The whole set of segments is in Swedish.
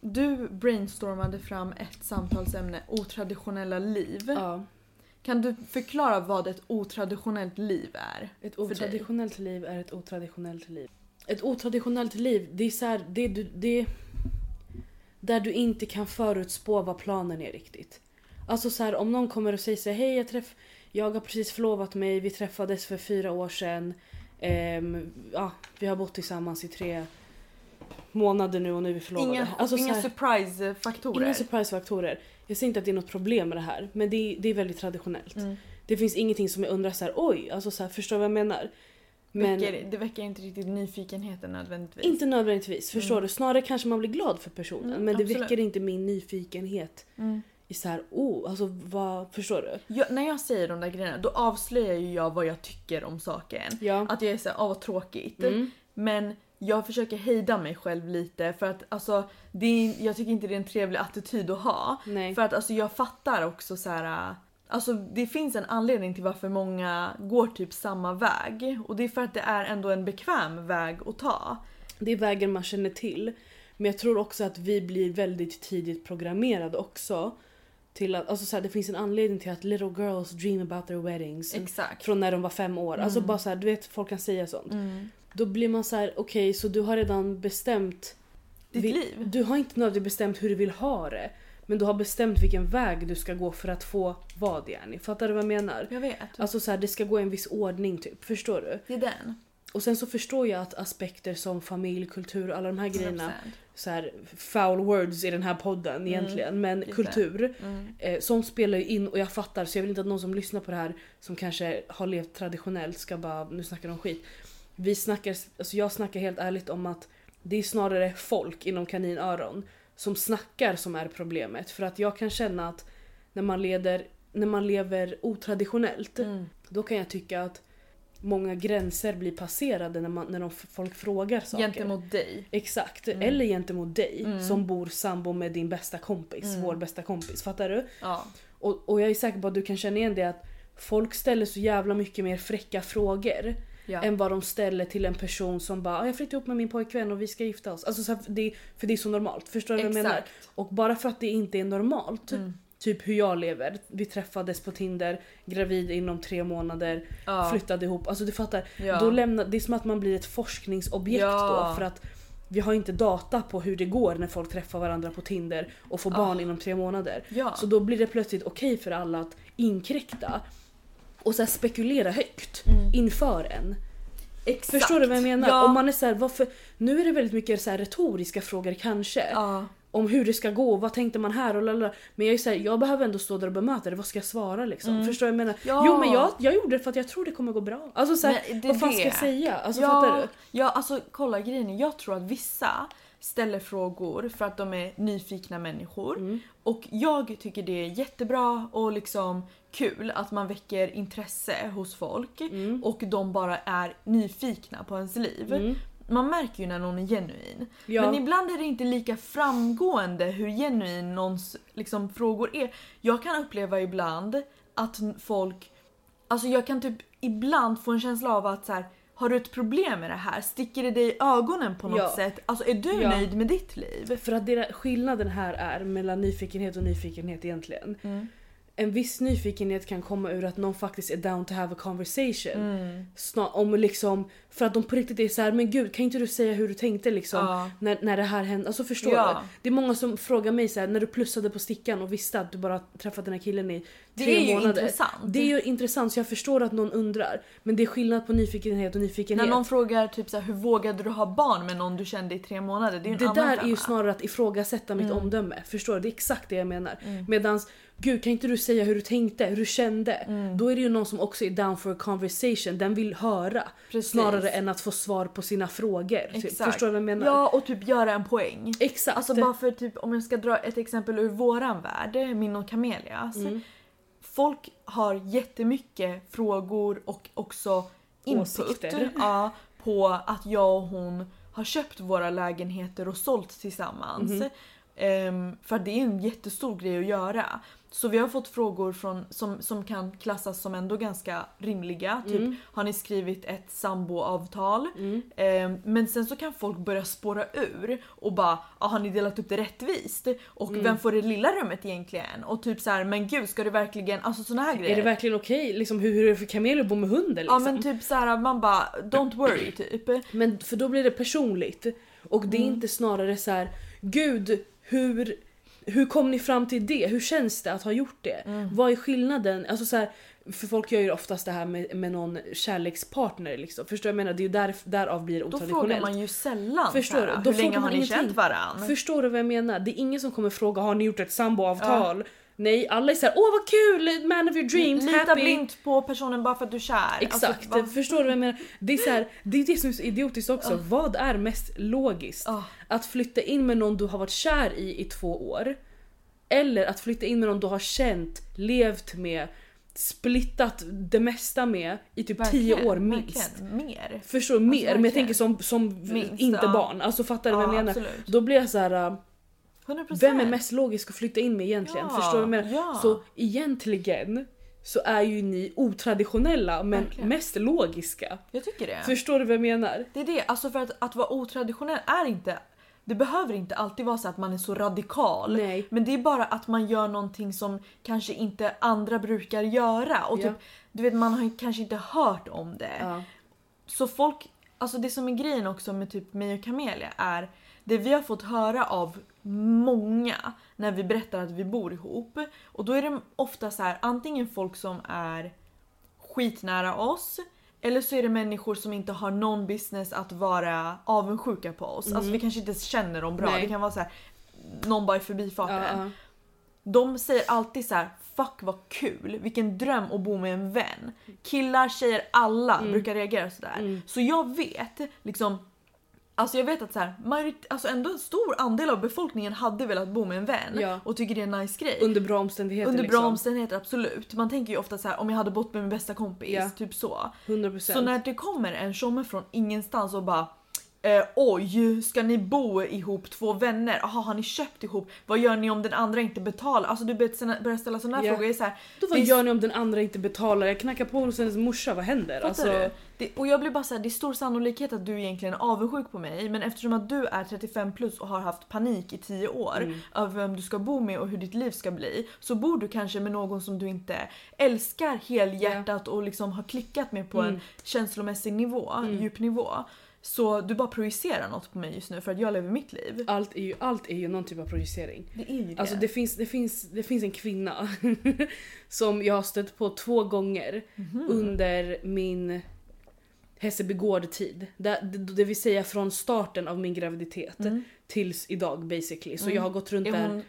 du brainstormade fram ett samtalsämne, otraditionella liv. Ja. Kan du förklara vad ett otraditionellt liv är? Ett otraditionellt liv är ett otraditionellt liv. Ett otraditionellt liv, det är så här, det, du, det där du inte kan förutspå vad planen är riktigt. Alltså så här, om någon kommer och säger så här, hej jag, träff, jag har precis förlovat mig, vi träffades för fyra år sedan. Ehm, ja, vi har bott tillsammans i tre månader nu och nu är vi förlovade. Inga, alltså, så inga surprise-faktorer? inga surprise-faktorer. Jag säger inte att det är något problem med det här, men det är, det är väldigt traditionellt. Mm. Det finns ingenting som jag undrar så här, oj, alltså så här, förstår vad jag menar? Men Väcker, det väcker inte riktigt nyfikenheten nödvändigtvis. inte nödvändigtvis, förstår Mm. du? Snarare kanske man blir glad för personen, Mm, men det absolut. väcker inte min nyfikenhet Mm. i så här, oh, alltså vad, förstår du? Jag, när jag säger de där grejerna då avslöjar ju jag vad jag tycker om saken. Ja. Att jag är såhär, åh vad tråkigt. Mm. Men jag försöker hejda mig själv lite för att alltså, det är, jag tycker inte det är en trevlig attityd att ha. Nej. För att alltså, jag fattar också så här. Alltså det finns en anledning till varför många går typ samma väg. Och det är för att det är ändå en bekväm väg att ta. Det är vägen man känner till. Men jag tror också att vi blir väldigt tidigt programmerade också. Till att, alltså så här, det finns en anledning till att little girls dream about their weddings. Exakt. Från när de var fem år. Alltså bara så här, du vet folk kan säga sånt. Mm. Då blir man så här: okej så du har redan bestämt Ditt vi- liv. Du har inte nödvändigtvis bestämt hur du vill ha det. Men du har bestämt vilken väg du ska gå för att få vad yani. Fattar du vad jag menar? Jag vet. Alltså så här, det ska gå i en viss ordning typ. Förstår du? det är den. Och sen så förstår jag att aspekter som familj, kultur och alla de här grejerna 100%. så här, foul words i den här podden egentligen. Men lite. kultur, Mm. eh, sånt spelar ju in och jag fattar så jag vill inte att någon som lyssnar på det här som kanske har levt traditionellt ska bara, nu snackar de skit. Vi snackar, alltså jag snackar helt ärligt om att det är snarare folk inom kaninöron som snackar som är problemet. För att jag kan känna att när man, leder, när man lever otraditionellt Mm. då kan jag tycka att många gränser blir passerade när, man, när de, folk frågar saker. Gentemot dig. Exakt, Mm. eller gentemot dig Mm. som bor sambo med din bästa kompis, Mm. vår bästa kompis. Fattar du? Ja. Och, och jag är säker på att du kan känna igen det att folk ställer så jävla mycket mer fräcka frågor ja. än vad de ställer till en person som bara "Ah, “jag flyttar ihop med min pojkvän och vi ska gifta oss”. Alltså, så här, det, för det är så normalt. Förstår du vad jag menar? Och bara för att det inte är normalt, Mm. typ hur jag lever. Vi träffades på Tinder, gravid inom tre månader, Ja. flyttade ihop. Alltså du fattar. Ja. Då lämnar, det är som att man blir ett forskningsobjekt Ja. då för att vi har inte data på hur det går när folk träffar varandra på Tinder och får barn Ah. inom tre månader. Så då blir det plötsligt okej för alla att inkräkta och så spekulera högt Mm. inför en. Exakt. Förstår du vad jag menar? Ja. Om man är så här, varför, nu är det väldigt mycket så retoriska frågor kanske. Ja. Om hur det ska gå, vad tänkte man här och lalala. Men jag är så här, jag behöver ändå stå där och bemöta det, vad ska jag svara liksom? Mm. Förstår du vad jag menar? Ja. Jo men jag, jag gjorde det för att jag tror det kommer gå bra. Alltså så här, vad fan det. ska jag säga? Alltså ja, fattar du? Ja, alltså kolla grejen jag tror att vissa ställer frågor för att de är nyfikna människor. Mm. Och jag tycker det är jättebra och liksom kul att man väcker intresse hos folk Mm. och de bara är nyfikna på ens liv. Mm. Man märker ju när någon är genuin. Ja. Men ibland är det inte lika framgående hur genuin någons liksom, frågor är. Jag kan uppleva ibland att folk... Alltså jag kan typ ibland få en känsla av att så här, har du ett problem med det här? Sticker det dig i ögonen på något Ja. sätt? Alltså är du Ja. nöjd med ditt liv? För att det, skillnaden här är mellan nyfikenhet och nyfikenhet egentligen. Mm. En viss nyfikenhet kan komma ur att någon faktiskt är down to have a conversation. Mm. Snar, om liksom, för att de på riktigt är så här, men gud kan inte du säga hur du tänkte liksom? Ja. När, när det här hände. Alltså förstår Ja. du? Det är många som frågar mig så här, när du plussade på stickan och visste att du bara träffat den här killen i Det tre är ju månader. intressant. Det är ju intressant så jag förstår att någon undrar. Men det är skillnad på nyfikenhet och nyfikenhet. När någon frågar typ så här, hur vågade du ha barn med någon du kände i tre månader? Det är ju en det annan där är ju snarare att ifrågasätta mitt Mm. omdöme. Förstår du? Det är exakt det jag menar. Mm. Medans, gud kan inte du säga hur du tänkte, hur du kände? Mm. Då är det ju någon som också är down for a conversation, den vill höra. Precis. Snarare än att få svar på sina frågor. Typ. Exakt. Förstår du vad jag menar? Ja och typ göra en poäng. Exakt. Alltså bara för typ om jag ska dra ett exempel ur våran värld, min och Camelias. Mm. Folk har jättemycket frågor och också input ja, på att jag och hon har köpt våra lägenheter och sålt tillsammans. Mhm. Ehm, för det är en jättestor grej att göra. Så vi har fått frågor från, som, som kan klassas som ändå ganska rimliga. Typ Mm. har ni skrivit ett samboavtal? Mm. Ehm, men sen så kan folk börja spåra ur och bara ah, har ni delat upp det rättvist? Och Mm. vem får det lilla rummet egentligen? Och typ så här, men gud ska du verkligen, alltså såna här grejer. Är det verkligen okej? Liksom, hur, hur är det för kameler att bo med hunden? Ja Liksom? men typ så här, man bara don't worry typ. Men för då blir det personligt. Och det är Mm. inte snarare så här, gud hur, hur kom ni fram till det? Hur känns det att ha gjort det? Mm. Vad är skillnaden? Alltså så här, för folk gör ju oftast det här med, med någon kärlekspartner liksom. Förstår du vad jag menar? Det är ju där, därav blir det Då frågar otraditionellt. man ju sällan Förstår du? Då hur länge har ni ingenting. känt varandra? Förstår du vad jag menar? Det är ingen som kommer fråga har ni gjort ett samboavtal? Nej, alla är såhär åh vad kul, man of your dreams, Lita happy. blint på personen bara för att du är kär. Exakt, Alltså, förstår du vad jag menar? Det är, så här, det är det som är så idiotiskt också. Ja. Vad är mest logiskt? Ah, Att flytta in med någon du har varit kär i i två år. Eller att flytta in med någon du har känt, levt med, splittat det mesta med i typ verkligen, tio år minst. Mer. Förstår du? Mer, men jag tänker som, som Minst, inte ja. barn. Alltså fattar du vad jag Ja, menar? absolut. Då blir jag så här. Äh, 100%. vem är mest logisk att flytta in med egentligen? Ja, Förstår du vad jag menar? ja. Så egentligen så är ju ni otraditionella men Verkligen. mest logiska. Jag tycker det. Förstår du vad jag menar? Det är det, alltså för att, att vara otraditionell är inte det behöver inte alltid vara så att man är så radikal. Nej. Men det är bara att man gör någonting som kanske inte andra brukar göra. Och Ja. typ, du vet man har kanske inte hört om det. Ja. Så folk, alltså det som är grejen också med typ mig och Camelia är det vi har fått höra av många när vi berättar att vi bor ihop. Och då är det ofta så här antingen folk som är skitnära oss eller så är det människor som inte har någon business att vara avundsjuka på oss. Alltså vi kanske inte känner dem bra. Mm. Nej. Det kan vara så här någon bara i förbifarten. Ja, ja. De säger alltid så här: fuck vad kul, vilken dröm att bo med en vän. Killar, tjejer, alla brukar reagera sådär. Mm. Så jag vet liksom Alltså jag vet att så här, majorit- alltså ändå en stor andel av befolkningen hade velat bo med en vän Ja. och tycker det är en nice grej. Under bra omständigheter Under bra liksom. omständigheter absolut. Man tänker ju ofta så här om jag hade bott med min bästa kompis, Ja. typ så. 100%. Så när det kommer en tjomme från ingenstans och bara Eh, oj, ska ni bo ihop två vänner? Jaha, har ni köpt ihop? Vad gör ni om den andra inte betalar? Alltså du börjar ställa sådana här Ja. frågor. Jag är så här, Då vad gör ni om den andra inte betalar? Jag knackar på hos hennes morsa, vad händer? Alltså, du? Det, och jag blir bara så här, det är stor sannolikhet att du egentligen är avundsjuk på mig men eftersom att du är 35 plus och har haft panik i 10 år Mm. över vem du ska bo med och hur ditt liv ska bli så bor du kanske med någon som du inte älskar helhjärtat och liksom har klickat med på Mm. en känslomässig nivå, djup nivå. Så du bara projicerar något på mig just nu för att jag lever mitt liv. allt, är ju, allt är ju någon typ av projicering. Det är ju det. Alltså det finns, det, finns, det finns en kvinna som jag har stött på två gånger Mhm. under min Hässelby gård-tid. Det, det, vill säga från starten av min graviditet Mm. tills idag basically. Så Mm. jag har gått runt är där. hon,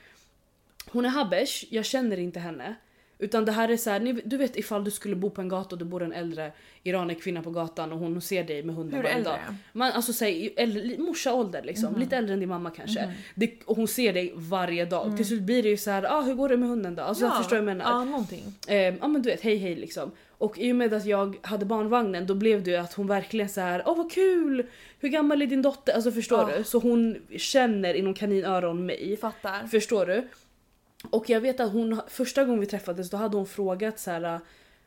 Hon är habesh, jag känner inte henne. Utan det här är så här, ni- du vet ifall du skulle bo på en gata och det bor en äldre iranier kvinna på gatan och hon ser dig med hunden varje dag. Man, alltså säg äldre, morsa ålder liksom, Mhm. lite äldre än din mamma kanske. Mhm. Det, och hon ser dig varje dag. Till slut blir det ju så här, ah, hur går det med hunden då? Alltså jag förstår vad jag menar. Ja, någonting. Eh, ja men du vet, hej hej liksom. Och i och med att jag hade barnvagnen då blev det ju att hon verkligen så här, åh vad kul! Hur gammal är din dotter? Alltså förstår Ja. du? Så hon känner inom kaninöron mig. Fattar. Förstår du? Och jag vet att hon, första gången vi träffades då hade hon frågat så här. Ja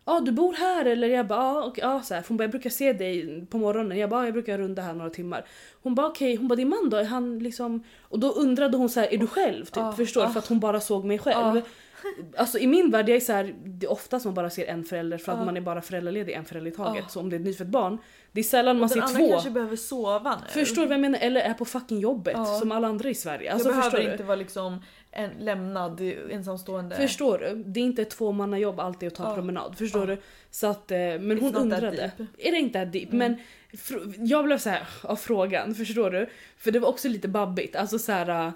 ah, du bor här eller? Jag bara ja, och, ja så här. Hon bara jag brukar se dig på morgonen. Jag bara "Ja, jag brukar runda här några timmar. Hon bara okej, hon bara din man då? Är han liksom... Och då undrade hon så här, är du själv? Typ, Ah, förstår ah. För att hon bara såg mig själv. Ah. Alltså i min värld, jag är så här, det är oftast man bara ser en förälder för att Ah. man är bara föräldraledig en förälder i taget. Ah. Så om det är ett nyfött barn, det är sällan man Den ser andra två. kanske behöver sova nu. Förstår du vad jag menar? Eller är på fucking jobbet som alla andra i Sverige. Jag Alltså, förstår behöver inte vara liksom en lämnad ensamstående. Förstår du? Det är inte ett tvåmannajobb alltid att ta Ja. promenad. Förstår Ja. du? Så att, eh, men hon undrade. Är det inte that deep? Mm. Men jag blev så här av frågan, förstår du? För det var också lite babbigt. Alltså så här.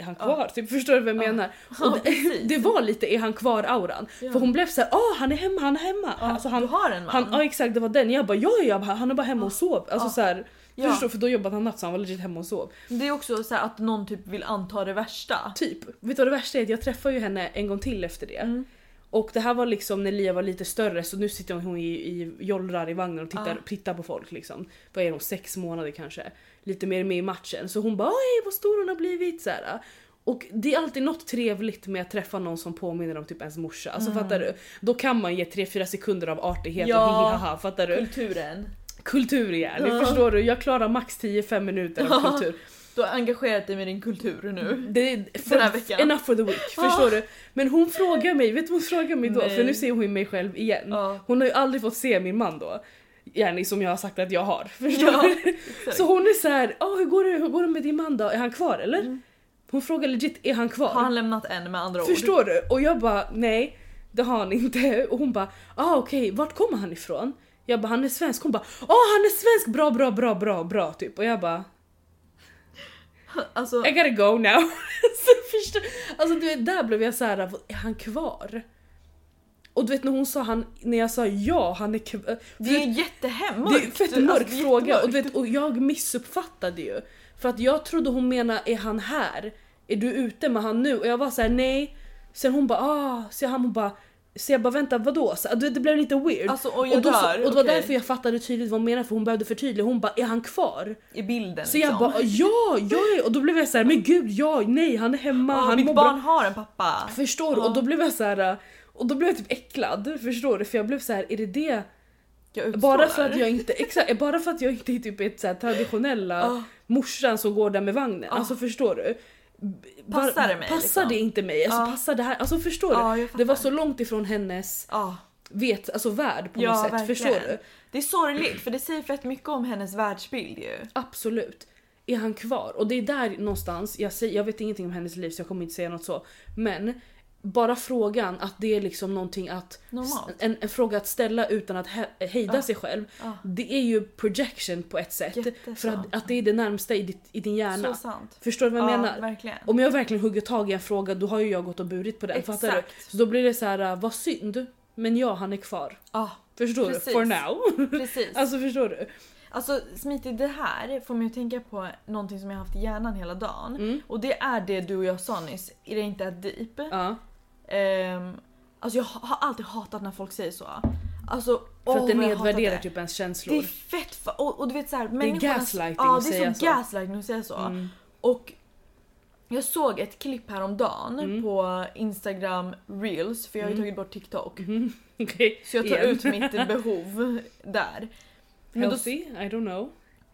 Är han Ja. kvar? Typ, förstår du vad jag Ja. menar? Ja, Och det, det var lite är han kvar auran. Ja. För hon blev så här, ah han är hemma, han är hemma. Ja, Alltså du han, har en man? han, ja exakt det var den. Jag bara ja ja, han är bara hemma och sov. Alltså Ja. så här, Ja. förstår, för då jobbade han natt så han var legit hemma och sov. Det är också så att någon typ vill anta det värsta. Typ. Vet du vad det värsta är? Jag träffade ju henne en gång till efter det. Mm. Och det här var liksom när Lia var lite större så nu sitter hon i, i jollrar i vagnen och tittar, Ah. tittar på folk liksom. Vad är hon, sex månader kanske? Lite mer med i matchen. Så hon bara oj vad stor hon har blivit så här. Och det är alltid något trevligt med att träffa någon som påminner om typ ens morsa. Alltså Mm. fattar du? Då kan man ge 3-4 sekunder av artighet Ja. och hihihaha, fattar du? Kulturen. Kultur igen, Ja. förstår du? Jag klarar max 10-5 minuter av kultur. Du har engagerat dig med din kultur nu. Det är Den här för, veckan. enough for the week, Ja. förstår du? Men hon frågar mig, vet du vad hon frågar mig då? Nej. För nu ser hon mig själv igen. Ja. Hon har ju aldrig fått se min man då. Gärna som jag har sagt att jag har. Förstår Ja, du? exakt. Så hon är så här, "Ah, hur, går det, hur går det med din man då? Är han kvar eller? Mm. Hon frågar legit, är han kvar? Har han lämnat en med andra ord? Förstår du? Och jag bara, nej det har han inte. Och hon bara, ah okej, vart kommer han ifrån? Jag bara, han är svensk. Hon bara, ah han är svensk, bra bra bra bra bra typ. Och jag bara, Alltså, I gotta go now. så förstår, alltså du vet, där blev jag så här, är han kvar? Och du vet när hon sa han, när jag sa ja, han är kvar. det är jättehemskt. Det är en fett mörk Alltså, det är fråga och, du vet, och jag missuppfattade ju. För att jag trodde hon menade är han här? Är du ute med han nu? Och jag var så här: nej. Sen hon bara ah, så han hon bara så jag bara vänta vadå? Så, du vet, det blev lite weird. Alltså, och jag och, då, så- och det var okej. därför jag fattade tydligt vad hon menade för hon behövde förtydliga. Hon bara är han kvar? I bilden Så jag liksom. bara ja, ja. Och då blev jag så här: men gud ja, nej han är hemma, Ja, han mitt barn bra. har en pappa. Förstår du? Ja. Och då blev jag så här. Och då blev jag typ äcklad, förstår du? För jag blev så här: är det det Jag bara för att jag inte, exakt, bara för att jag inte är typ ett så här traditionella Ja. morsan som går där med vagnen. Alltså förstår du? Passar det mig, Passar liksom? det inte mig? Alltså Ja. passar det här? Alltså förstår Ja, du? Det var så långt ifrån hennes Ja, vet, alltså värld på Ja, något sätt. verkligen. Förstår du? det är sorgligt för det säger fett mycket om hennes världsbild ju. Absolut. Är han kvar? Och det är där någonstans, jag, säger, jag vet ingenting om hennes liv så jag kommer inte säga något så. Men bara frågan att det är liksom någonting att... En, en fråga att ställa utan att he, hejda Ja. sig själv. Ja. Det är ju projection på ett sätt. Jättesant. För att, att det är det närmsta i, ditt, i din hjärna. Förstår du vad jag ja, menar? verkligen. Om jag verkligen hugger tag i en fråga då har ju jag gått och burit på den. Fattar du? Så då blir det så här, äh, vad synd. Men ja, han är kvar. Ja, Förstår Precis. du? For now. precis. alltså förstår du? Alltså Smiti, det här får mig att tänka på någonting som jag haft i hjärnan hela dagen. Mm. Och det är det du och jag sa nyss, är det inte deep? Ja. Ehm, alltså jag har alltid hatat när folk säger så. Alltså, För åh, att det nedvärderar det. typ ens Det är känslor. fett fa- och, och du vet såhär människornas... gaslighting ja, att det är säga så så. gaslighting att säga så. Mm. Och jag såg ett klipp häromdagen Mm. på Instagram reels för jag har ju Mm. tagit bort TikTok. Mhm. Okej. Så jag tar Igen. ut mitt behov där. Men då, Healthy? I don't know.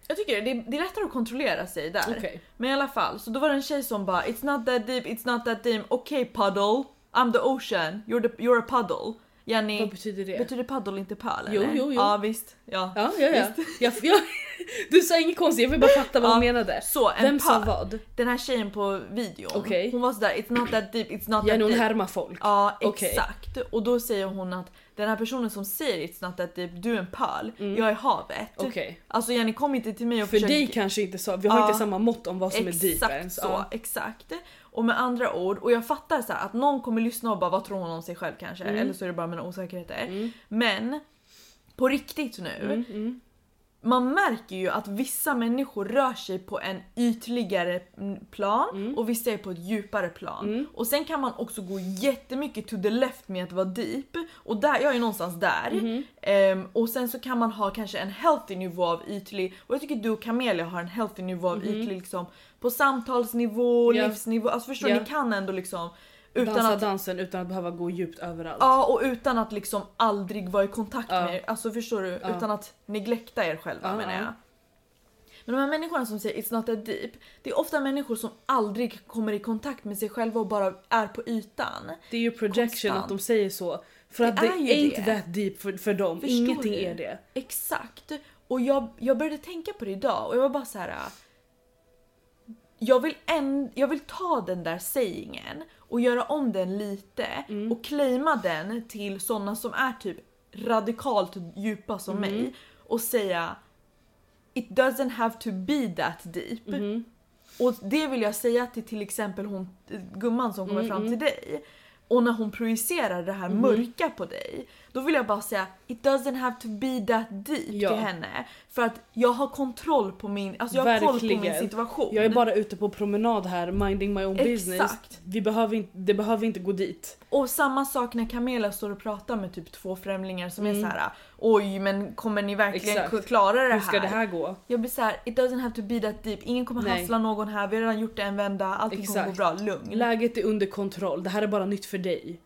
jag tycker det är, det är lättare att kontrollera sig där. Okej. Men i alla fall, så då var det en tjej som bara It's not that deep, it's not that deep, okay puddle, I'm the ocean, you're, the, you're a puddle. Jenny, Vad betyder det? betyder puddle inte pöl Jo, eller? jo, jo. Ja visst. Ja. Ja, ja, ja. Jag, jag, du sa inget konstigt, jag vill bara fatta vad Ja. hon menade. Så en Vem sa pöl. vad? Den här tjejen på videon, Okej. hon var sådär It's not that deep, it's not Jenny that hon deep. härmar folk. Ja Okej. exakt. Och då säger hon att den här personen som säger It's not that deep, du är en pöl, Mm. jag är havet. Okej. Alltså Jenny kom inte till mig och För försökte... dig kanske inte så, vi har Ja. inte samma mått om vad som är deep Exakt ens. så, Ja. exakt. Och med andra ord, och jag fattar så att någon kommer lyssna och bara vad tror hon om sig själv kanske? Mm. Eller så är det bara mina osäkerheter. Mm. Men på riktigt nu, Mm, mm. Man märker ju att vissa människor rör sig på en ytligare mm, plan Mm. och vissa är på ett djupare plan. Mm. Och sen kan man också gå jättemycket to the left med att vara deep och där, jag är någonstans där. Mhm. Ehm, och sen så kan man ha kanske en healthy nivå av ytlig och jag tycker du och Camelia har en healthy nivå av Mhm. ytlig liksom på samtalsnivå, Ja. livsnivå, alltså förstår Ja. ni kan ändå liksom utan Dansa att dansen utan att behöva gå djupt överallt. Ja och utan att liksom aldrig vara i kontakt Ja. med er, alltså förstår du? Ja. Utan att neglekta er själva Ja, menar ja. jag. Men de här människorna som säger it's not that deep, det är ofta människor som aldrig kommer i kontakt med sig själva och bara är på ytan. Det är ju projection Konstant. att de säger så. För Det att det är ju är inte det. that deep för, för dem. Förstår Ingenting du? är det. Exakt. Och jag, jag började tänka på det idag och jag var bara så här. Jag vill, en, jag vill ta den där sayingen och göra om den lite Mm. och claima den till såna som är typ radikalt djupa som Mm. mig och säga It doesn't have to be that deep. Mhm. Och det vill jag säga till till exempel hon, gumman som kommer Mm, fram mm. till dig. Och när hon projicerar det här Mhm. mörka på dig, då vill jag bara säga it doesn't have to be that deep Ja. till henne. För att jag har kontroll på min, alltså jag har koll på min situation. Jag är bara ute på promenad här, minding my own business. Exakt. Vi behöver inte, det behöver inte gå dit. Och samma sak när Camilla står och pratar med typ två främlingar som Mm. är så här. Oj men kommer ni verkligen Exakt. klara det här? Hur ska det här gå? Jag blir såhär, it doesn't have to be that deep. Ingen kommer Nej. hassla någon här, vi har redan gjort det en vända, allting kommer gå Exakt. bra, lugn. Läget är under kontroll, det här är bara nytt för dig.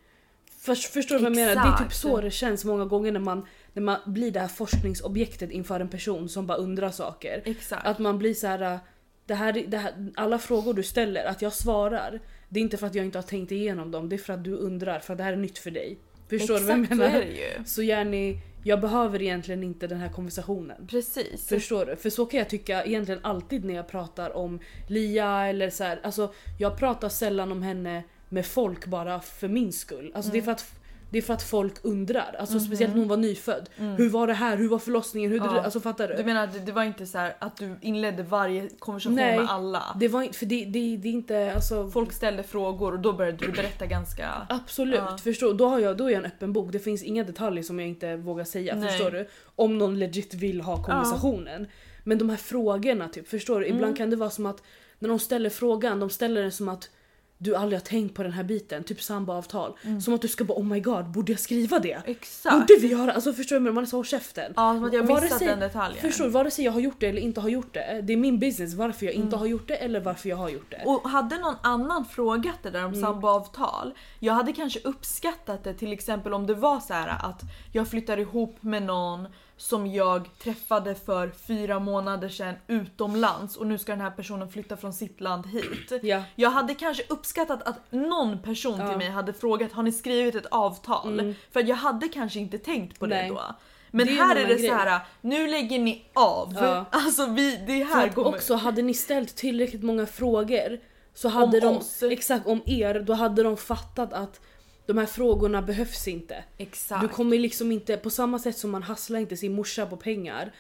Först, förstår du vad jag menar? Det är typ Exakt. så det känns många gånger när man, när man blir det här forskningsobjektet inför en person som bara undrar saker. Exakt. Att man blir så här, det här, det här, alla frågor du ställer, att jag svarar. Det är inte för att jag inte har tänkt igenom dem, det är för att du undrar, för att det här är nytt för dig. Förstår du vad jag Exakt, menar? Så gärna, jag behöver egentligen inte den här konversationen. Precis. Förstår du? För så kan jag tycka egentligen alltid när jag pratar om Lia eller så här. Alltså jag pratar sällan om henne med folk bara för min skull. Alltså det, är för att, det är för att folk undrar. Alltså speciellt när hon var nyfödd. Hur var det här? Hur var förlossningen? Hur, Ja. Alltså fattar du? Du menar det, det var inte så här att du inledde varje konversation Nej. med alla? Det var inte, för det, det, det är inte alltså... Folk ställde frågor och då började du berätta ganska... Absolut, Ja. förstår, då, har jag, då är jag en öppen bok. Det finns inga detaljer som jag inte vågar säga. Nej. Förstår du? Om någon legit vill ha konversationen. Men de här frågorna, typ, förstår du? Mm. Ibland kan det vara som att när de ställer frågan, de ställer den som att du aldrig har tänkt på den här biten, typ samboavtal. Som att du ska bara oh my god, borde jag skriva det? Mm. Exakt. Borde vi göra? Alltså förstår du? Man är så håll käften. Ja, som att jag missat sig- den detaljen. Förstår du? Vare sig jag har gjort det eller inte har gjort det. Det är min business varför jag inte har gjort det eller varför jag har gjort det. Mm. Och hade någon annan frågat det där om Mm. samboavtal, jag hade kanske uppskattat det till exempel om det var så här att jag flyttar ihop med någon som jag träffade för fyra månader sedan utomlands och nu ska den här personen flytta från sitt land hit. Ja. Jag hade kanske uppskattat att någon person Ja. till mig hade frågat har ni skrivit ett avtal? För jag hade kanske inte tänkt på Nej. det då. Men Det är här är annan det så här, nu lägger ni av. Ja. Alltså vi, det här kommer... också hade ni ställt tillräckligt många frågor så hade Om de, oss. exakt om er, då hade de fattat att de här frågorna behövs inte. Exakt. Du kommer liksom inte, på samma sätt som man hasslar inte sin morsa på pengar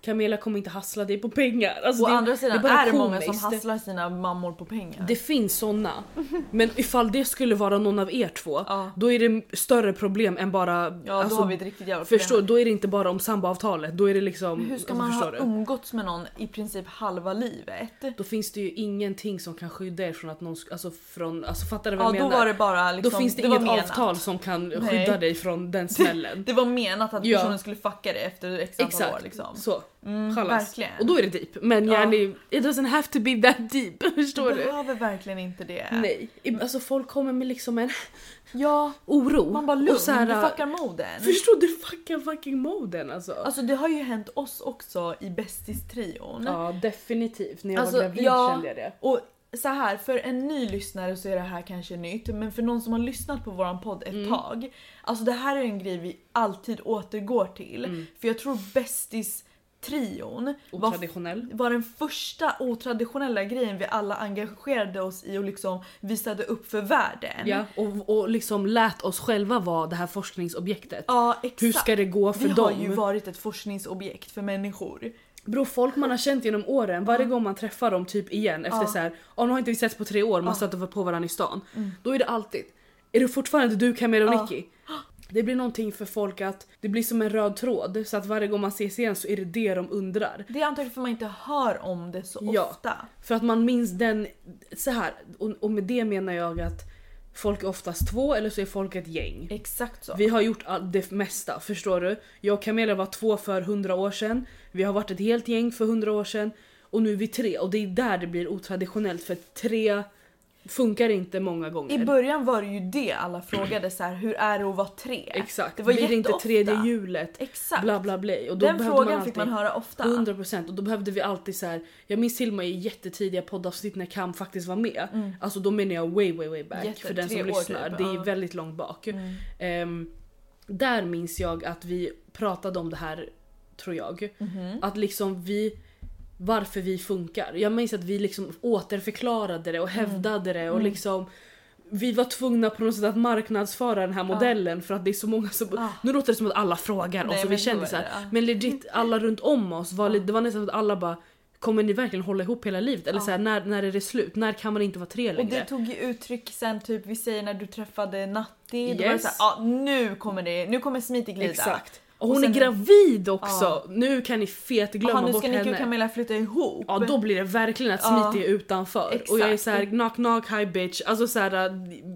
Camilla kommer inte hassla dig på pengar. Alltså Å det, andra sidan bara är det många som hasslar sina mammor på pengar. Det finns såna. Men ifall det skulle vara någon av er två, Ja. då är det större problem än bara... ja då alltså, har vi ett riktigt jävla problem. Då är det inte bara om samboavtalet, då är det liksom... Men hur ska alltså, man ha du? umgåtts med någon i princip halva livet? Då finns det ju ingenting som kan skydda er från att någon... Alltså, från, alltså fattar du vad Ja jag då menar? var det bara liksom, då finns det, var inget avtal som kan Nej. skydda dig från den smällen. Det var menat att Ja. personen skulle fucka dig efter x antal Exakt. år liksom. Så. Mm, verkligen. Och då är det deep. Men Ja. yani, it doesn't have to be that deep. Förstår Du behöver verkligen inte det. Nej. I- Alltså folk kommer med liksom en Ja, oro. man bara lugn, Och så här, du fuckar moden. Förstår du fucking fucking moden alltså. Alltså det har ju hänt oss också i Bästis-trion. ja definitivt. När jag Alltså, var gravid ja. kände jag det. Och så här, för en ny lyssnare så är det här kanske nytt, men för någon som har lyssnat på våran podd ett Mm. tag. Alltså det här är en grej vi alltid återgår till. Mm. För jag tror Bästis-trion var, var den första otraditionella grejen vi alla engagerade oss i och liksom visade upp för världen. Ja, och, och liksom lät oss själva vara det här forskningsobjektet. Ja exakt. Hur ska det gå för vi dem? har ju varit ett forskningsobjekt för människor. Bro, folk man har känt genom åren, varje gång man träffar dem typ igen efter Ja. så här, oh, nu har inte vi setts på tre år, man Ja. stöter på varandra i stan. Då är det alltid, är det fortfarande du Camilla och Ja. Nicky? Det blir någonting för folk att det blir som en röd tråd så att varje gång man ses igen så är det det de undrar. Det är antagligen för man inte hör om det så Ja. ofta. För att man minns den, så här och, och med det menar jag att folk är oftast två eller så är folk ett gäng. Exakt så. Vi har gjort all, det mesta, förstår du? Jag och Camilla var två för hundra år sedan. Vi har varit ett helt gäng för hundra år sedan. Och nu är vi tre och det är där det blir otraditionellt för tre funkar inte många gånger. I början var det ju det alla frågade så här, hur är det att vara tre? Exakt, Det var blir det inte tredje hjulet? Exakt. Bla bla bla. Och då Den frågan man fick alltid- man höra ofta. 100% och då behövde vi alltid så här. Jag minns till och med i jättetidiga poddavsnitt när Cam faktiskt var med. Alltså då menar jag way way way back Mm. Jätte- för den som lyssnar. typ, Det är väldigt långt bak. Mm. Ehm, där minns jag att vi pratade om det här, tror jag. Mhm. Att liksom vi, varför vi funkar. Jag minns att vi liksom återförklarade det och Mm. hävdade det och liksom vi var tvungna på något sätt att marknadsföra den här modellen för att det är så många som... Ah. Nu låter det som att alla frågar Nej, oss och vi så är kändisar. det, ja. Men legit, alla runt om oss, var, li- det var nästan att alla bara Kommer ni verkligen hålla ihop hela livet? Eller Ja. så här, när, när är det slut? När kan man inte vara tre Och längre? det tog ju uttryck sen typ vi säger när du träffade Natti. Då var det Yes. så här, ja nu kommer det, nu kommer Smiti glida. Exakt. Och hon Och är gravid också! Ja. Nu kan ni fetglömma Jaha, nu bort ska Nicky och henne. Camilla flytta ihop. Ja då blir det verkligen att Ja. Smitty är utanför. Exakt. Och jag är såhär knock knock hi bitch. Alltså såhär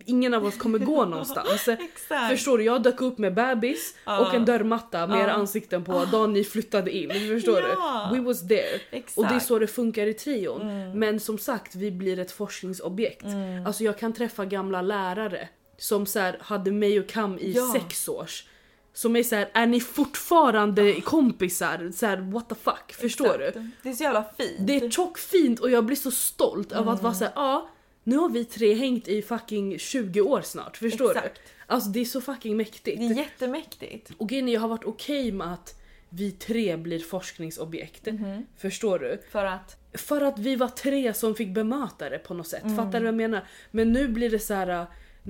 ingen av oss kommer gå någonstans. Förstår du? Jag dök upp med bebis Ja. och en dörrmatta med Ja. era ansikten på dagen ni flyttade in. Förstår Ja. du? We was there. Exakt. Och det är så det funkar i trion. Mm. Men som sagt, vi blir ett forskningsobjekt. Alltså jag kan träffa gamla lärare som så här, hade mig och Kam i Ja. sex års. Som är så här, är ni fortfarande kompisar? Så här, what the fuck? Förstår du? Exakt. Det är så jävla fint. Det är tjockfint och jag blir så stolt över Mm. att vara såhär, ja nu har vi tre hängt i fucking 20 år snart, förstår Exakt. du? Alltså det är så fucking mäktigt. Det är jättemäktigt. Och grejen jag har varit okej med att vi tre blir forskningsobjekt. Mhm. Förstår du? För att... För att vi var tre som fick bemöta det på något sätt. Mm. Fattar du vad jag menar? Men nu blir det så här.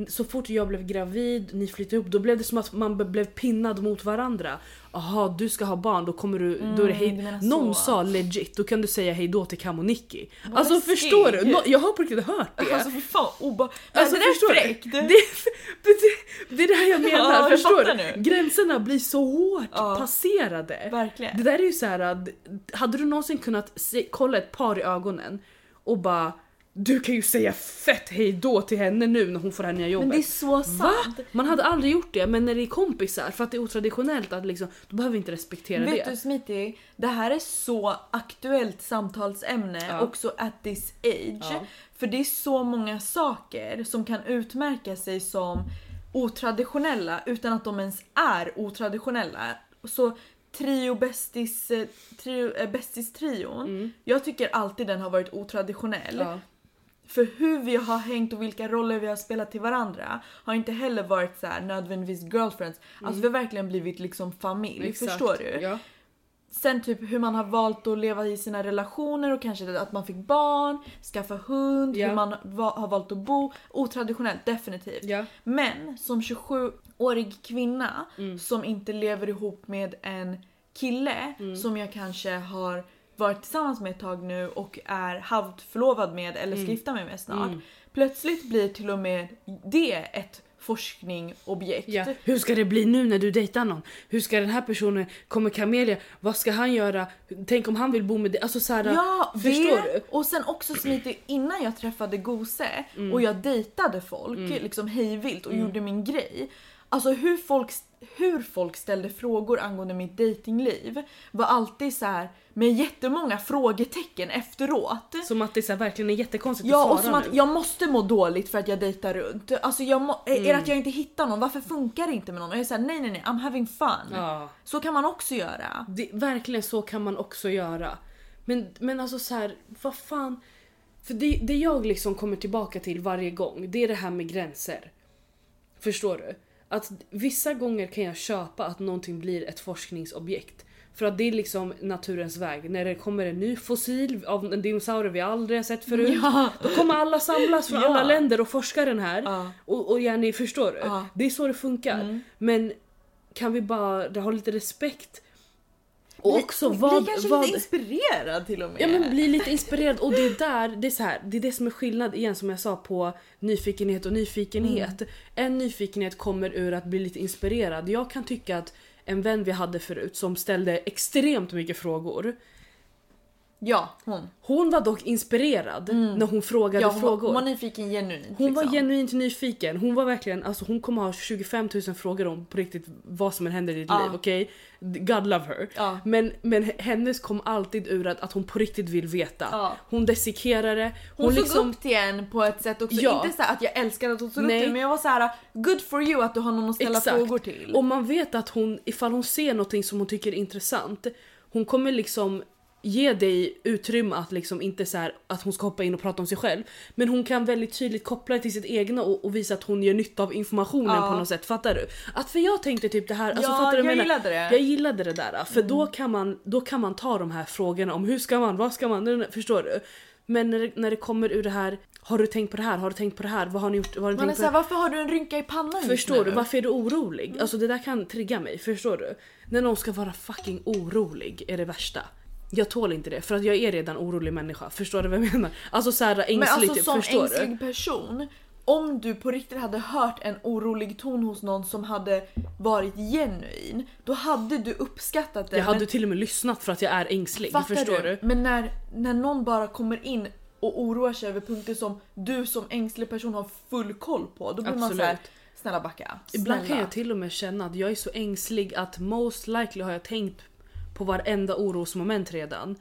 Så fort jag blev gravid, ni flyttade ihop, då blev det som att man blev pinnad mot varandra. Aha, du ska ha barn, då kommer du... då är det Mm, hej. Någon så. sa legit, då kan du säga hej då till Cam och Nicky. Alltså läskigt. förstår du? Jag har på riktigt hört det. Alltså fy fan oba... Alltså, det där är fräckt. Det, det, det är det här jag menar, Ja, förstår du? Gränserna blir så hårt Ja. passerade. Verkligen. Det där är ju så här, att- hade du någonsin kunnat se, kolla ett par i ögonen och bara du kan ju säga fett hej då till henne nu när hon får det här nya jobbet. Men det är så sant. Man hade aldrig gjort det men när det är kompisar för att det är otraditionellt att liksom, då behöver vi inte respektera Vet det. du Smitty, det här är så aktuellt samtalsämne Ja. också at this age. Ja. För det är så många saker som kan utmärka sig som otraditionella utan att de ens är otraditionella. Så trio bästis, eh, trio, eh, bästis trion, jag tycker alltid den har varit otraditionell. Mm. Ja. För hur vi har hängt och vilka roller vi har spelat till varandra har inte heller varit så här nödvändigtvis girlfriends. Alltså vi har verkligen blivit liksom familj, Mm. Exakt. förstår du? Ja. Sen typ hur man har valt att leva i sina relationer och kanske att man fick barn, skaffa hund, Ja. hur man va- har valt att bo. Otraditionellt, definitivt. Ja. Men som 27-årig kvinna Mm. som inte lever ihop med en kille Mm. som jag kanske har varit tillsammans med ett tag nu och är halvt förlovad med eller ska gifta mig med snart. Mm. Plötsligt blir till och med det ett forskningobjekt. Ja. Hur ska det bli nu när du dejtar någon? Hur ska den här personen, kommer Camelia, vad ska han göra? Tänk om han vill bo med dig? Alltså såhär, Ja, förstår det. du? Och sen också Smitty, innan jag träffade Gose Mm. och jag dejtade folk liksom hejvilt och gjorde min grej. Alltså hur folk, hur folk ställde frågor angående mitt datingliv var alltid så här med jättemånga frågetecken efteråt. Som att det så här, verkligen är jättekonstigt Ja att och svara som att nu. jag måste må dåligt för att jag dejtar runt. Alltså jag må, är det att jag inte hittar någon? Varför funkar det inte med någon? Och jag säger nej nej nej I'm having fun. Ja. Så kan man också göra. Det, verkligen så kan man också göra. Men, men alltså så här, vad fan. För det, det jag liksom kommer tillbaka till varje gång, det är det här med gränser. Förstår du? Att vissa gånger kan jag köpa att någonting blir ett forskningsobjekt. För att det är liksom naturens väg. När det kommer en ny fossil av en dinosaurie vi aldrig har sett förut. Ja. Då kommer alla samlas från Ja. alla länder och forska den här. Ja. Och, och Jenny, förstår du? Ja. Det är så det funkar. Mm. Men kan vi bara ha lite respekt? Och Bli- också bli vad... kanske vad lite inspirerad till och med. Ja men bli lite inspirerad och det är där, det är så här, det är det som är skillnad igen som jag sa på nyfikenhet och nyfikenhet. Mm. En nyfikenhet kommer ur att bli lite inspirerad. Jag kan tycka att en vän vi hade förut som ställde extremt mycket frågor. Ja, hon. Hon var dock inspirerad när hon frågade Mm. Ja, hon, var- frågor. hon var nyfiken genuint. Hon var liksom. genuint nyfiken. Hon var verkligen, alltså hon kommer ha 25 000 frågor om på riktigt vad som än händer i ditt Ja. liv, okej? God love her. Ja. Men, men hennes kom alltid ur att, att hon på riktigt vill veta. Ja. Hon dissekerar det. Hon, Hon, såg liksom, upp till en på ett sätt också. Ja. Inte så att jag älskar att hon såg upp Nej. till men jag var så här: good for you att du har någon att ställa Exakt. frågor till. Och man vet att hon, ifall hon ser någonting som hon tycker är intressant, hon kommer liksom ge dig utrymme att liksom inte så här, att hon ska hoppa in och prata om sig själv. Men hon kan väldigt tydligt koppla det till sitt egna och, och visa att hon gör nytta av informationen Ja. på något sätt. Fattar du? Att för jag tänkte typ det här, alltså Ja, fattar du jag menar? gillade det. Mm. Jag gillade det där. För då, kan man, då kan man ta de här frågorna om hur ska man, vad ska man, förstår du? Men när det, när det kommer ur det här, har du tänkt på det här, har du tänkt på det här, vad har ni gjort, vad har ni Man är tänkt på såhär, varför har du en rynka i pannan Förstår du? Varför är du orolig? Alltså det där kan trigga mig, förstår du? När någon ska vara fucking orolig är det värsta. Jag tål inte det för att jag är redan orolig människa. Förstår du vad jag menar? Alltså såhär ängslig Men alltså typ, som förstår ängslig du? person om du på riktigt hade hört en orolig ton hos någon som hade varit genuin, då hade du uppskattat det. Jag hade men, till och med lyssnat för att jag är ängslig. fattar förstår du? Men när, när någon bara kommer in och oroar sig över punkter som du som ängslig person har full koll på, då blir man Absolut. såhär snälla backa. Ibland kan Snälla. jag till och med känna att jag är så ängslig att most likely har jag tänkt på varenda orosmoment redan.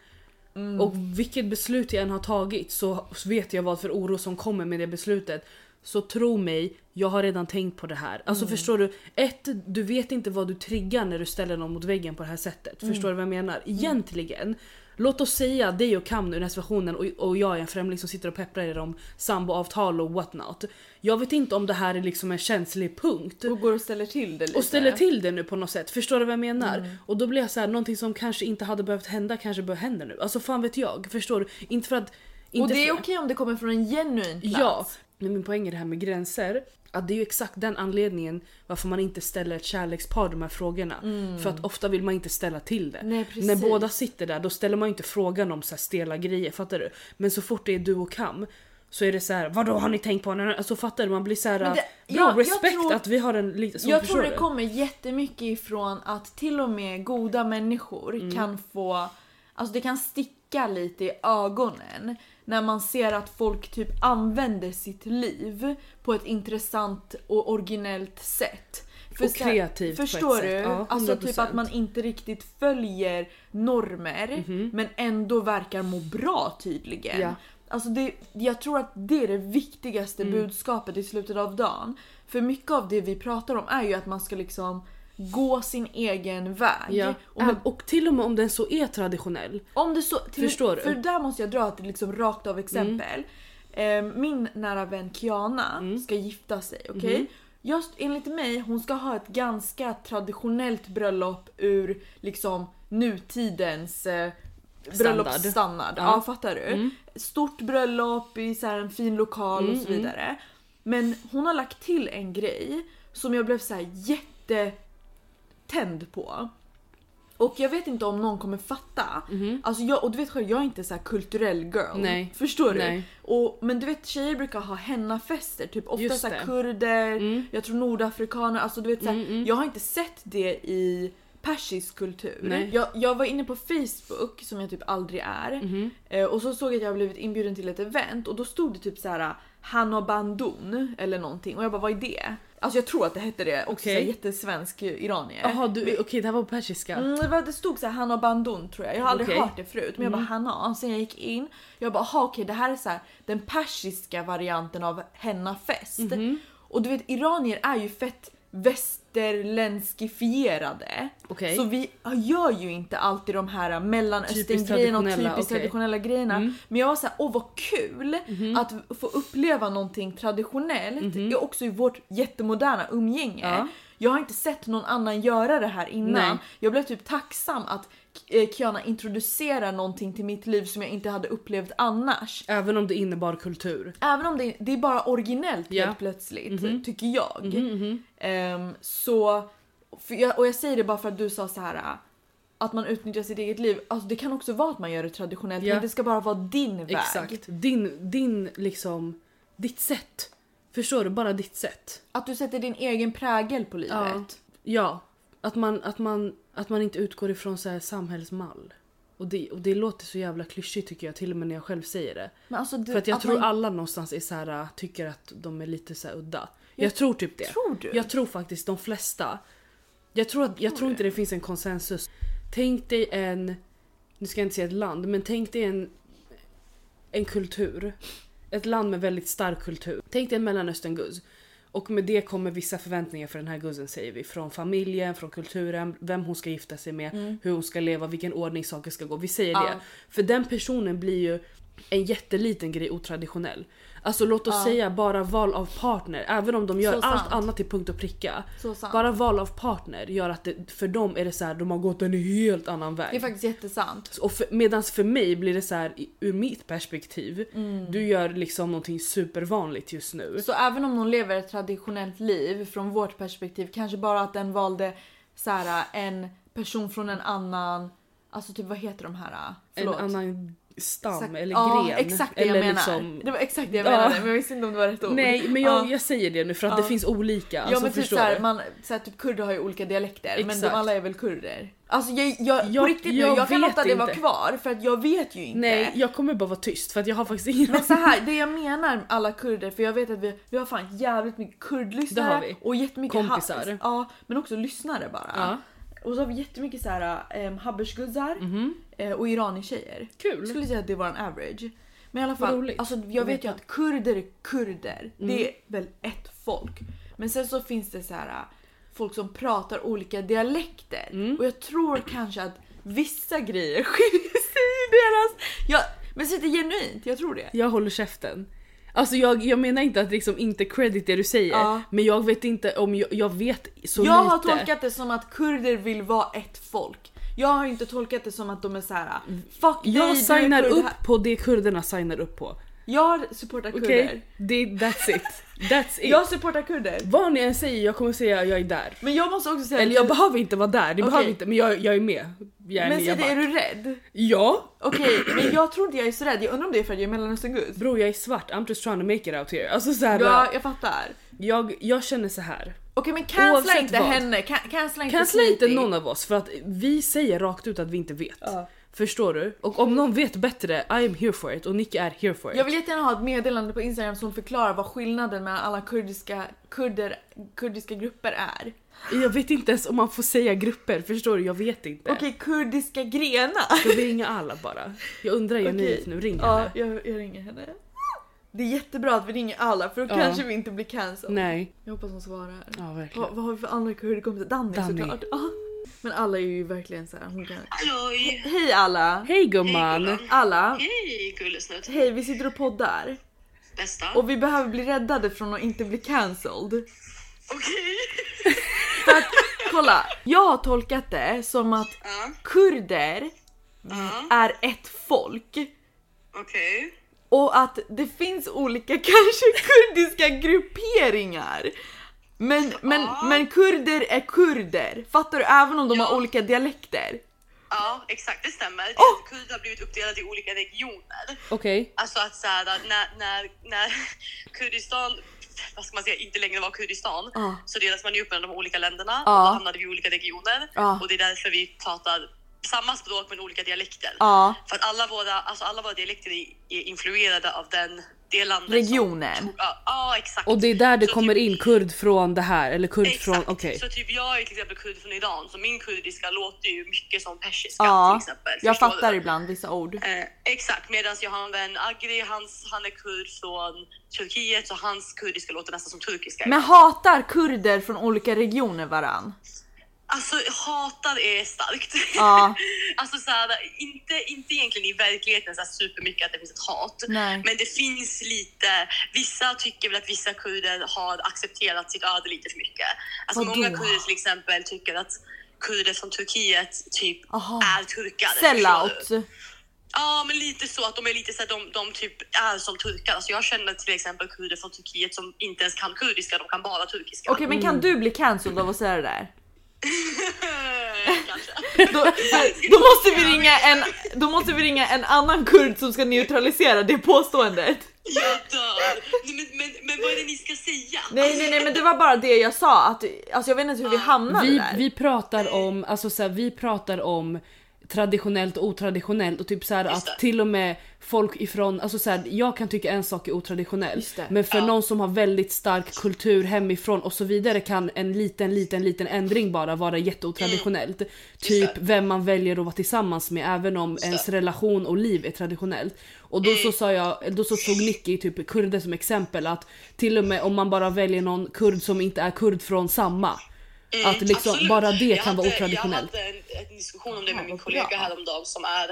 Mm. Och vilket beslut jag än har tagit så vet jag vad för oro som kommer med det beslutet. Så tro mig, jag har redan tänkt på det här. Alltså Mm. förstår du? Ett, du vet inte vad du triggar när du ställer någon mot väggen på det här sättet. Mm. Förstår du vad jag menar? Egentligen, låt oss säga dig och Cam nu i den här situationen och, och jag är en främling som sitter och pepprar er om samboavtal och what not. Jag vet inte om det här är liksom en känslig punkt Och går och ställer till det lite. och ställer till det nu på något sätt. Förstår du vad jag menar? Mm. Och då blir jag så här, någonting som kanske inte hade behövt hända kanske bör hända nu. Alltså fan vet jag. Förstår du? Inte för att... Inte Och det är okej om det kommer från en genuin plats. Ja, men min poäng är det här med gränser. Att det är ju exakt den anledningen varför man inte ställer ett kärlekspar de här frågorna. För att ofta vill man inte ställa till det. Mm. Nej. När båda sitter där då ställer man ju inte frågan om så stela grejer, fattar du? Men så fort det är du och Kam så är det så här, vadå har ni tänkt på? Alltså fattar du? Man blir så här, det- bra jag- jag respekt tror- att vi har en liten... Jag tror det kommer jättemycket ifrån att till och med goda människor Mm. kan få, alltså det kan sticka lite i ögonen när man ser att folk typ använder sitt liv på ett intressant och originellt sätt. Och så här- kreativt på ett Förstår sätt. du? Ja, alltså typ 100%. att man inte riktigt följer normer Mhm. men ändå verkar må bra tydligen. Ja. Alltså det, jag tror att det är det viktigaste Mm. budskapet i slutet av dagen. För mycket av det vi pratar om är ju att man ska liksom gå sin egen väg. Ja. Och med, Och till och med om den så är traditionell. om det så, till, Förstår du? För där måste jag dra ett liksom rakt av exempel. Eh, min nära vän Kiana Mm. ska gifta sig, okej? Mhm. Just enligt mig, hon ska ha ett ganska traditionellt bröllop ur liksom nutidens eh, bröllopsstandard. Ja. Ja. fattar du? Mm. Stort bröllop i så här en fin lokal och Mm, så vidare. Men hon har lagt till en grej som jag blev så här jättetänd på. Och jag vet inte om någon kommer fatta. Mhm. Alltså jag, och du vet själv, jag är inte så här kulturell girl. Nej. Förstår du? Nej. Och, men du vet tjejer brukar ha hennafester, typ ofta så kurder, Mm. jag tror nordafrikaner, alltså du vet så Mm, mm. Jag har inte sett det i persisk kultur. Jag, jag var inne på Facebook, som jag typ aldrig är, Mhm. eh, och så såg jag att jag blivit inbjuden till ett event och då stod det typ så här Hanna Bandun eller någonting och jag bara vad är det? Alltså jag tror att det hette det, också okay. jättesvensk iranier. Jaha, okej det här var på persiska. Mm, det, stod så här Hanna Bandun tror jag. Jag har aldrig Okej. hört det förut men jag bara Hanna. Sen jag gick in, jag bara okej det här är så här, den persiska varianten av hennafest. Mhm. Och du vet iranier är ju fett västerländskifierade. Okej. Så vi gör ju inte alltid de här mellanösterngrejerna och traditionella, typiskt okej. traditionella grejerna. Mm. Men jag var såhär, åh vad kul Mhm. att få uppleva någonting traditionellt Mhm. också i vårt jättemoderna umgänge. Ja. Jag har inte sett någon annan göra det här innan. Nej. Jag blev typ tacksam att Kiana introducerar någonting till mitt liv som jag inte hade upplevt annars. Även om det innebar kultur. Även om det, det är bara originellt Ja. helt plötsligt, Mhm. tycker jag. Mhm, mhm. Ehm, så, jag, och jag säger det bara för att du sa så här äh, att man utnyttjar sitt eget liv. Alltså det kan också vara att man gör det traditionellt Ja. men det ska bara vara din väg. Exakt. Din, din liksom, ditt sätt. Förstår du? Bara ditt sätt. Att du sätter din egen prägel på livet. Ja. Ja, att man, att man, att man inte utgår ifrån så här samhällsmall. Och det, och det låter så jävla klyschigt tycker jag till och med när jag själv säger det. Alltså du, För att jag att tror man, alla någonstans är så här, tycker att de är lite så udda. Jag, Jag tror typ det. Tror du? Jag tror faktiskt de flesta. Jag tror, att, jag Tror inte det finns en konsensus. Tänk dig en, nu ska jag inte säga ett land, men tänk dig en, en kultur. Ett land med väldigt stark kultur. Tänk dig en mellanösternguzz. Och med det kommer vissa förväntningar för den här guzzen säger vi. Från familjen, från kulturen, vem hon ska gifta sig med, Mm. hur hon ska leva, vilken ordning saker ska gå. Vi säger Ja. det. För den personen blir ju en jätteliten grej otraditionell. Alltså låt oss Ja. säga bara val av partner, även om de gör Så allt sant. annat till punkt och pricka. Bara val av partner gör att det, för dem är det så här, de har gått en helt annan väg. Det är faktiskt jättesant. Och för, medans för mig blir det så här ur mitt perspektiv, Mm. du gör liksom någonting supervanligt just nu. Så även om någon lever ett traditionellt liv från vårt perspektiv, kanske bara att den valde så här, en person från en annan, alltså typ vad heter de här? En Förlåt. annan stam Exakt- eller ja, gren. exakt det eller jag menar. liksom... Det var exakt det jag Ja. menade men jag visste inte om det var rätt ord. Nej men jag, Ja. jag säger det nu för att det finns olika. Alltså, ja men typ såhär, man, såhär, typ kurder har ju olika dialekter men de Exakt. alla är väl kurder. Alltså jag, jag, på Jag- riktigt nu, jag jag kan låta det vara kvar för att jag vet ju inte. Nej jag kommer bara vara tyst för att jag har faktiskt ingen Men så här, det jag menar med alla kurder, för jag vet att vi, vi har fan jävligt mycket kurdlyssnare och jättemycket Kompisar. Ha, ja, men också lyssnare bara. Och så har vi jättemycket så här um, habeshguzzar Mhm. eh, och irani-tjejer. Jag Kul. skulle säga att det är våran average. Men i alla fall, alltså, jag vet ju att kurder är kurder. Det Mm. är väl ett folk. Men sen så finns det så här folk som pratar olika dialekter. Mm. Och jag tror kanske att vissa grejer skiljer sig i deras... Jag, men så är det genuint, jag tror det. Jag håller käften. Alltså jag, jag menar inte att liksom inte credit det du säger Ja. men jag vet inte om jag, jag vet så jag lite. har tolkat det som att kurder vill vara ett folk. Jag har inte tolkat det som att de är så här. fuck dig, Jag är signar upp här." på det kurderna signar upp på. Jag supportar kurder. Det- That's it. That's it. Jag supportar kurder. Vad ni än säger jag kommer säga jag är där. Men jag måste också säga Eller att jag behöver inte vara där, det Okej. behöver inte, men jag, jag är med. Jag Men säg det, är du rädd? Ja! Okej, men jag tror inte jag är så rädd. Jag undrar om det är för att jag är mellanösterngud. Bror jag är svart, I'm just trying to make it out here. Alltså så här, Ja, jag fattar. jag, jag känner så här. Okej men cancella inte vad. henne, Can- cancella inte Cancella inte någon av oss för att vi säger rakt ut att vi inte vet. Ja. Förstår du? Och om någon vet bättre, I am here for it och Nicky är here for it. Jag vill jättegärna ha ett meddelande på Instagram som förklarar vad skillnaden mellan alla kurdiska, kurder, kurdiska grupper är. Jag vet inte ens om man får säga grupper, förstår du? Jag vet inte. Okej, kurdiska grenar. Ska vi ringa alla bara? Jag undrar genuint nu, ring Ja, henne. jag, jag ringer henne. Det är jättebra att vi ringer alla för då Ja. kanske vi inte blir cancelled. Nej. Jag hoppas hon svarar. Ja verkligen. Vad, vad har vi för andra kurderkompisar? Danny, Danny. såklart. Ja. Men alla är ju verkligen så här, hon kan... Halloj! Hej alla! Hej gumman! Hej, Alla! Hej gullesnutt! Hej, vi sitter och poddar. Bästa? Och vi behöver bli räddade från att inte bli cancelled. Okej! För att kolla, jag har tolkat det som att Ja, kurder ja, är ett folk. okej. Och att det finns olika kanske kurdiska grupperingar. Men, men, Ja. men kurder är kurder. Fattar du? Även om de har olika dialekter. Ja, exakt det stämmer. Det att kurder har blivit uppdelade i olika regioner. Okej. Alltså att såhär, när, när, när Kurdistan vad ska man säga, inte längre var Kurdistan Ja. så delades man ju upp mellan de olika länderna Ja. och då hamnade vi i olika regioner och det är därför vi pratar samma språk men olika dialekter. För att alla våra, alltså alla våra dialekter är influerade av den, det landet Regionen. Som, ja, ja, exakt. Och det är där det Så kommer typ- in kurd från det här, eller kurd Exakt. från, okej. Så typ jag är till exempel kurd från Iran så min kurdiska låter ju mycket som persiska Ja, till exempel. jag fattar du? ibland vissa ord. Eh, exakt, medan jag har en vän Agri, hans, han är kurd från Turkiet så hans kurdiska låter nästan som turkiska. Men hatar kurder från olika regioner varann? Alltså hatar är starkt. Ja. alltså så här, inte, inte egentligen i verkligheten så här supermycket att det finns ett hat. Nej. Men det finns lite, vissa tycker väl att vissa kurder har accepterat sitt öde lite för mycket. Alltså Vadå? många kurder till exempel tycker att kurder från Turkiet typ Aha. är turkar. Sellout. Ja men lite så att de är lite så här, de, de typ är som turkar. Alltså jag känner till exempel kurder från Turkiet som inte ens kan kurdiska, de kan bara turkiska. Okej men kan du bli cancelled av att säga det där? Då, då, måste vi ringa en, då måste vi ringa en annan kurd som ska neutralisera det påståendet. Jag dör! Men, men, men vad är det ni ska säga? Nej nej nej men det var bara det jag sa att alltså jag vet inte hur vi hamnade Vi, där. vi pratar om, alltså så här, vi pratar om traditionellt och otraditionellt och typ så att till och med folk ifrån, alltså så här, jag kan tycka en sak är otraditionell men för Ja. någon som har väldigt stark kultur hemifrån och så vidare kan en liten liten liten ändring bara vara jätteotraditionellt. Typ det. vem man väljer att vara tillsammans med även om ens relation och liv är traditionellt. Och då så sa jag, då så tog Nicky typ kurder som exempel att till och med om man bara väljer någon kurd som inte är kurd från samma att liksom Absolut. bara det Jag kan vara hade- otraditionellt. Jag hade en, en diskussion om det med Ja, min kollega bra. häromdagen som är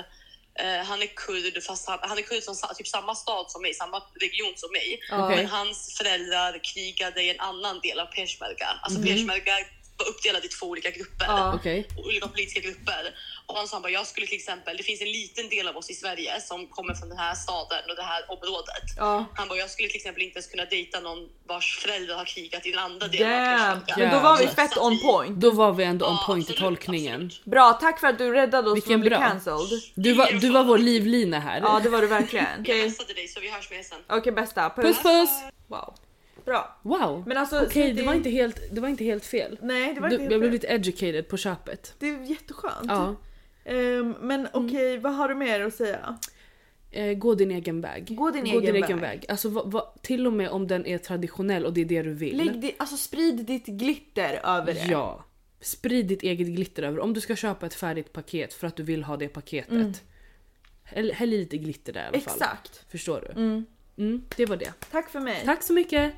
eh, han är kurd fast han, han är kurd från typ samma stad som mig, samma region som mig. Ja. Men hans föräldrar krigade i en annan del av peshmerga. Alltså Mhm. peshmerga var uppdelad i två olika grupper. Ja. Okej. olika politiska grupper. Och han sa bara, jag skulle till exempel, det finns en liten del av oss i Sverige som kommer från den här staden och det här området. Ja. Han bara, jag skulle till exempel inte ens kunna dejta någon vars föräldrar har krigat i den andra delen av Damn. Tyskland. Men då var vi fett on point. Då var vi ändå on point i absolut, tolkningen. absolut. Bra, tack för att du räddade oss Vilken från att bli cancelled. Du var, du var vår livlina här. Ja det var du verkligen. Jag Okej hälsade dig så vi hörs mer sen. Okej, bästa. Puss. Puss puss! Wow. Bra. Wow! Men alltså, Okej, så det var inte helt, det var inte helt fel. Nej det var Du, inte helt jag blev lite educated på köpet. Det är jätteskönt. Ja. Ehm, men okej, vad har du mer att säga? Eh, gå din egen väg. Gå din egen väg. Alltså, vad, vad, till och med om den är traditionell och det är det du vill. Lägg di- alltså sprid ditt glitter över det. Ja. Sprid ditt eget glitter över. Om du ska köpa ett färdigt paket för att du vill ha det paketet. Häll, häll i lite glitter där i alla fall. Exakt. Förstår du? Mm. Mm, det var det. Tack för mig. Tack så mycket!